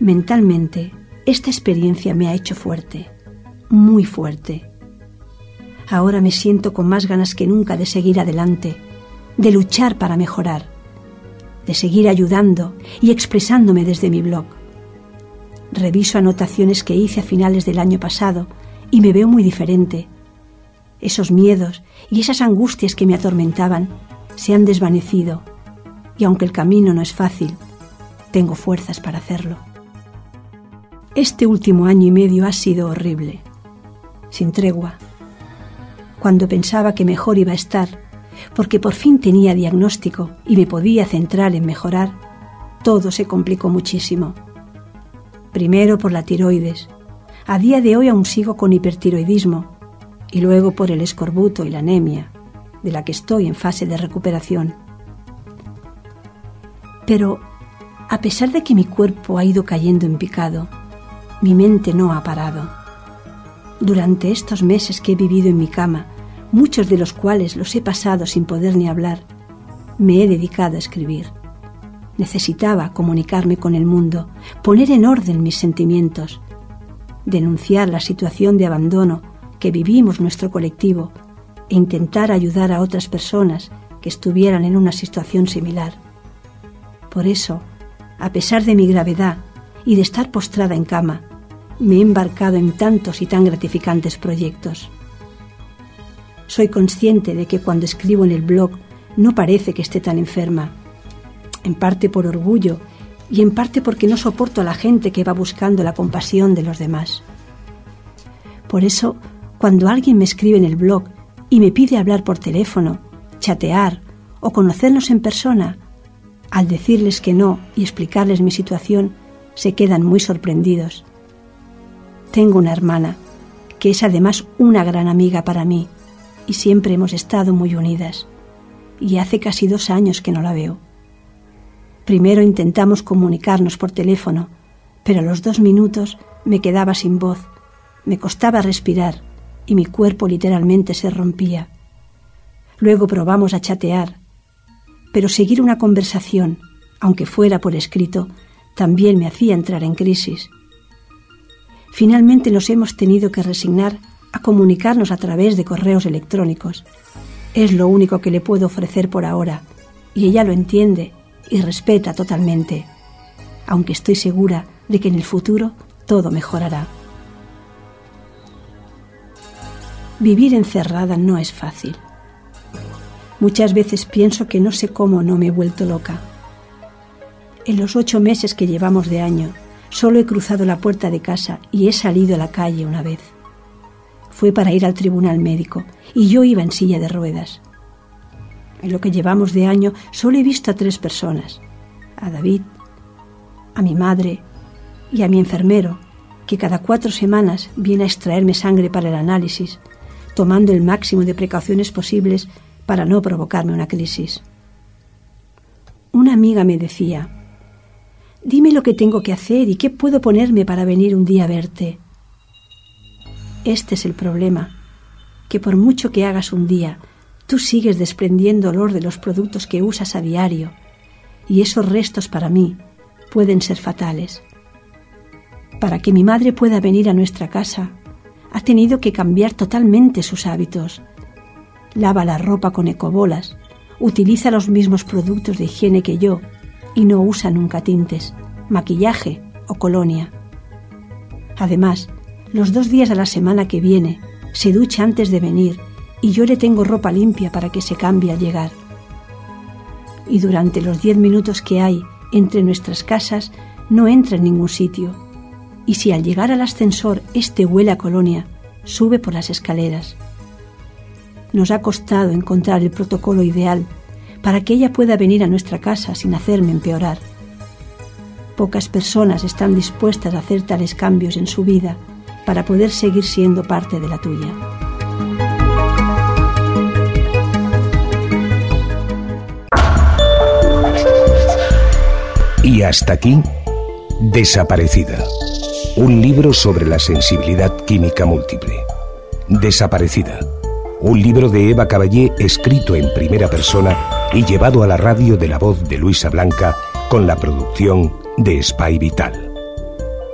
Mentalmente, esta experiencia me ha hecho fuerte, muy fuerte. Ahora me siento con más ganas que nunca de seguir adelante, de luchar para mejorar, de seguir ayudando y expresándome desde mi blog. Reviso anotaciones que hice a finales del año pasado y me veo muy diferente. Esos miedos y esas angustias que me atormentaban se han desvanecido y aunque el camino no es fácil, tengo fuerzas para hacerlo. Este último año y medio ha sido horrible, sin tregua. Cuando pensaba que mejor iba a estar, porque por fin tenía diagnóstico y me podía centrar en mejorar, todo se complicó muchísimo. Primero por la tiroides. A día de hoy aún sigo con hipertiroidismo y luego por el escorbuto y la anemia, de la que estoy en fase de recuperación. Pero, a pesar de que mi cuerpo ha ido cayendo en picado, mi mente no ha parado. Durante estos meses que he vivido en mi cama, muchos de los cuales los he pasado sin poder ni hablar, me he dedicado a escribir. Necesitaba comunicarme con el mundo, poner en orden mis sentimientos, denunciar la situación de abandono que vivimos nuestro colectivo e intentar ayudar a otras personas que estuvieran en una situación similar. Por eso, a pesar de mi gravedad y de estar postrada en cama, me he embarcado en tantos y tan gratificantes proyectos. Soy consciente de que cuando escribo en el blog no parece que esté tan enferma, en parte por orgullo y en parte porque no soporto a la gente que va buscando la compasión de los demás. Por eso, cuando alguien me escribe en el blog y me pide hablar por teléfono, chatear o conocernos en persona, al decirles que no y explicarles mi situación, se quedan muy sorprendidos. Tengo una hermana, que es además una gran amiga para mí, y siempre hemos estado muy unidas. Y hace casi dos años que no la veo. Primero intentamos comunicarnos por teléfono, pero a los dos minutos me quedaba sin voz, me costaba respirar y mi cuerpo literalmente se rompía. Luego probamos a chatear pero seguir una conversación, aunque fuera por escrito, también me hacía entrar en crisis. Finalmente nos hemos tenido que resignar a comunicarnos a través de correos electrónicos. Es lo único que le puedo ofrecer por ahora, y ella lo entiende y respeta totalmente, aunque estoy segura de que en el futuro todo mejorará. Vivir encerrada no es fácil. Muchas veces pienso que no sé cómo no me he vuelto loca. En los ocho meses que llevamos de año, solo he cruzado la puerta de casa y he salido a la calle una vez. Fue para ir al tribunal médico y yo iba en silla de ruedas. En lo que llevamos de año solo he visto a tres personas, a David, a mi madre y a mi enfermero, que cada cuatro semanas viene a extraerme sangre para el análisis, tomando el máximo de precauciones posibles para no provocarme una crisis. Una amiga me decía, dime lo que tengo que hacer y qué puedo ponerme para venir un día a verte. Este es el problema, que por mucho que hagas un día, tú sigues desprendiendo olor de los productos que usas a diario, y esos restos para mí pueden ser fatales. Para que mi madre pueda venir a nuestra casa, ha tenido que cambiar totalmente sus hábitos lava la ropa con ecobolas, utiliza los mismos productos de higiene que yo y no usa nunca tintes, maquillaje o colonia. Además, los dos días de la semana que viene se ducha antes de venir y yo le tengo ropa limpia para que se cambie al llegar. Y durante los diez minutos que hay entre nuestras casas no entra en ningún sitio. Y si al llegar al ascensor este huele a colonia, sube por las escaleras. Nos ha costado encontrar el protocolo ideal para que ella pueda venir a nuestra casa sin hacerme empeorar. Pocas personas están dispuestas a hacer tales cambios en su vida para poder seguir siendo parte de la tuya. Y hasta aquí, Desaparecida. Un libro sobre la sensibilidad química múltiple. Desaparecida. Un libro de Eva Caballé escrito en primera persona y llevado a la radio de la voz de Luisa Blanca con la producción de Spy Vital.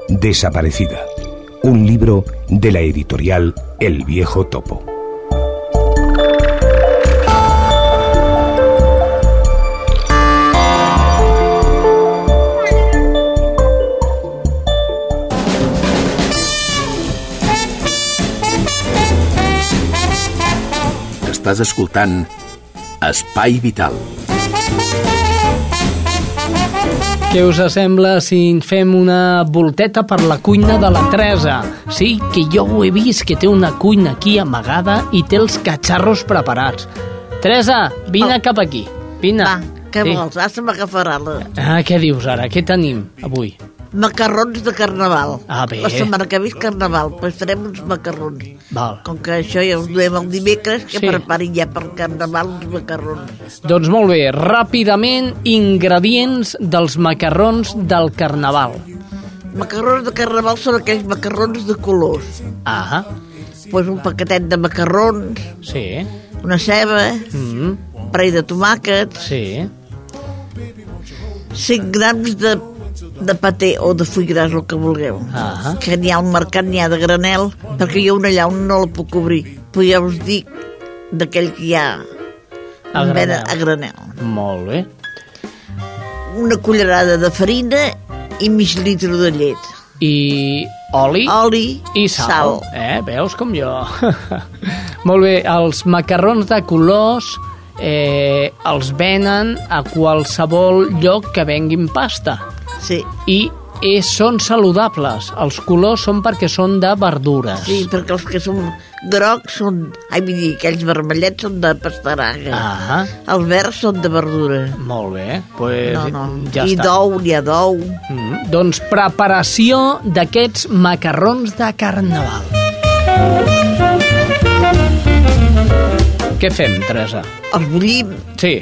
Desaparecida. Un libro de la editorial El Viejo Topo. Estàs escoltant Espai Vital. Què us sembla si fem una volteta per la cuina de la Teresa? Sí, que jo ho he vist, que té una cuina aquí amagada i té els catxarros preparats. Teresa, vine Oh. cap aquí. Vine. Va, què Sí. vols? Ara se m'agafarà la... Ah, què dius ara? Què tenim avui? Macarrons de carnaval. Ah, bé. La setmana que ve és carnaval, doncs farem uns macarrons. Val. Com que això ja us duem el dimecres, que Sí. preparin ja per carnaval uns macarrons. Doncs molt bé, ràpidament, ingredients dels macarrons del carnaval. Macarrons de carnaval són aquells macarrons de colors. Ah, Pues un paquetet de macarrons, sí. una ceba, Mm, un parell de tomàquets, sí. 5 grams de, de paté o de full gras, el que vulgueu. Ah. Que n'hi ha al mercat, n'hi ha de granel, perquè jo una llauna no la puc obrir. Però ja us dic d'aquell que hi ha A granel. a granel. Molt bé. Una cullerada de farina i mig litre de llet. I oli, Oli i sal. sal. Eh, veus com jo? Molt bé, els macarrons de colors eh, els venen a qualsevol lloc que venguin pasta. Sí. I eh, són saludables. Els colors són perquè són de verdures. Sí, perquè els que són grocs són... Ai, vull dir, aquells vermellets són de pastaraga. Ah, Els verds són de verdura. molt bé. Pues No, no. ja I està. d'ou, n'hi ha d'ou. Mm, doncs preparació d'aquests macarrons de carnaval. Què fem, Teresa? Els bullim. Sí,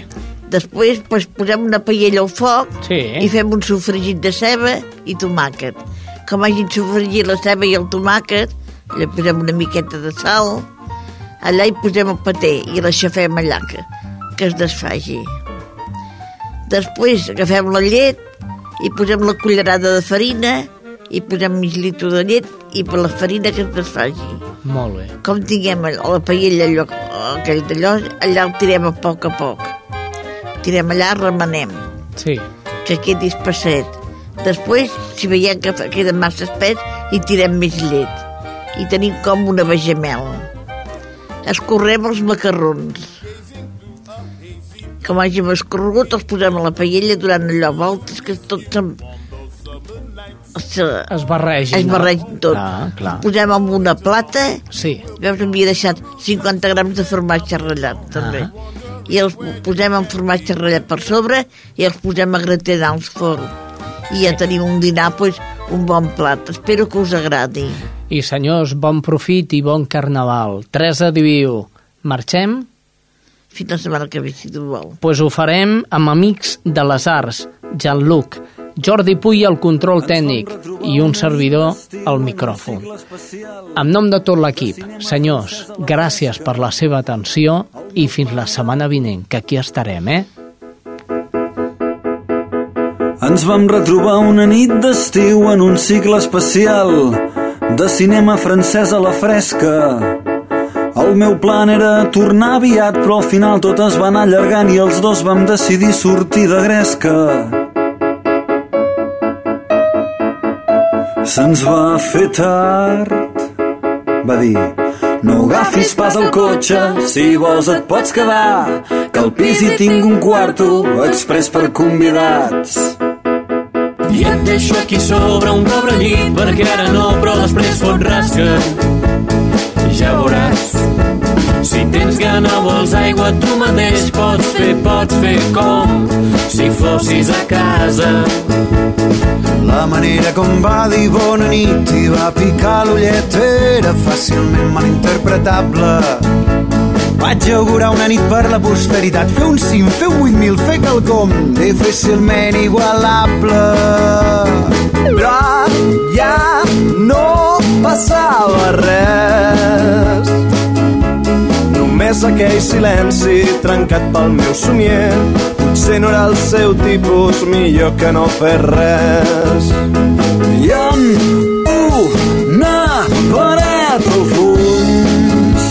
Després pues, posem una paella al foc sí. i fem un sofregit de ceba i tomàquet. Com hagin sofregit la ceba i el tomàquet, li posem una miqueta de sal, allà hi posem el paté i l'aixafem allà, que, que es desfaci. Després agafem la llet i posem la cullerada de farina i posem mig litre de llet i per la farina que es desfaci. Molt bé. Com tinguem la paella allò, aquell d'allò, allà el tirem a poc a poc. Tirem allà, remenem, Sí. que quedi espesset. Després, si veiem que queda massa espès, hi tirem més llet. I tenim com una bechamel. Escorrem els macarrons. Com hàgim escorregut, els posem a la paella durant allò voltes, que tot se'n... Se, Es barregi, es no? barregi tot. Ah, clar. Posem en una plata Sí. Veus, m'havia deixat 50 grams de formatge ratllat, també. I els posem en formatge ratllat per sobre i els posem a gratinar al forn. I ja tenim un dinar, pues, un bon plat. Espero que us agradi. I senyors, bon profit i bon carnaval. Teresa Diviu, marxem? Fins la setmana que ve, si tu vol. Pues ho farem amb amics de les arts, Jean-Luc, Jordi Puy al control tècnic i un servidor al micròfon. En nom de tot l'equip, senyors, gràcies per la seva atenció i fins la setmana vinent, que aquí estarem, eh? Ens vam retrobar una nit d'estiu en un cicle especial de cinema francès a la fresca. El meu plan era tornar aviat, però al final tot es va anar allargant i els dos vam decidir sortir de gresca. Se'ns va fer tard, va dir, no agafis pas el cotxe, si vols et pots quedar, que al pis hi tinc un quarto express per convidats. I et deixo aquí sobre un pobre llit perquè ara no, però després fot rasca. Tens gana, vols aigua, tu mateix pots fer, pots fer com si fossis a casa. La manera com va dir bona nit i va picar l'ullet era fàcilment malinterpretable. Vaig augurar una nit per la posteritat, fer un cim, fer un 8.000, fer quelcom difícilment igualable. Però ja no passava res. Només aquell silenci trencat pel meu somier. Potser no era el seu tipus, millor que no fer res. I amb una paret al fons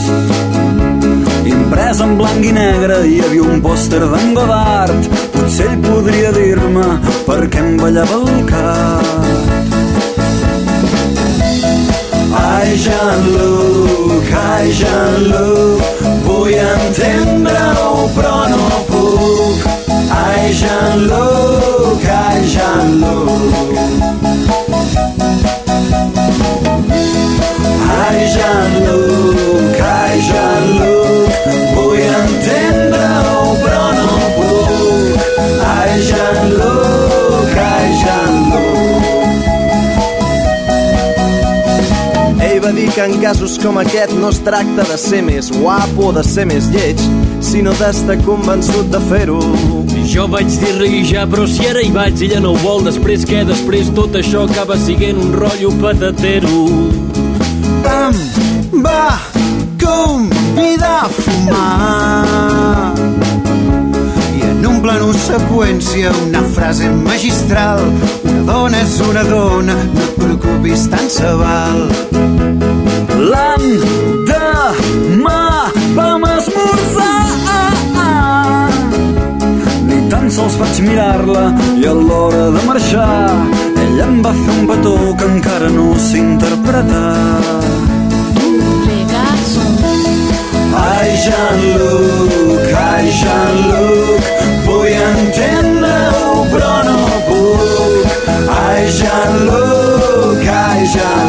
imprès en blanc i negre hi havia un pòster d'en Godard potser ell podria dir-me per què em ballava el cap Ai, Jean-Luc, ai, Jean-Luc, entendre-ho però no puc. Ai, Jean-Luc, ai, Jean-Luc. Ai, Jean-Luc, ai, Jean-Luc, vull no puc. Ai, Jean-Luc, ai, Jean-Luc. Dir que en casos com aquest no es tracta de ser més guapo o de ser més lleig, sinó d'estar convençut de fer-ho. Jo vaig dir-li ja, però si ara hi vaig, ella no ho vol, després què? Després tot això acaba siguent un rotllo patatero. Em va convidar a fumar i en un plano seqüència una frase magistral una dona és una dona no et preocupis tant se val L'endemà vam esmorzar. Ni tan sols vaig mirar-la i a l'hora de marxar ella em va fer un petó que encara no s'interpreta. Ai, Jean-Luc, ai, Jean-Luc vull entendre-ho però no puc. Ai, Jean-Luc, ai, Jean-Luc.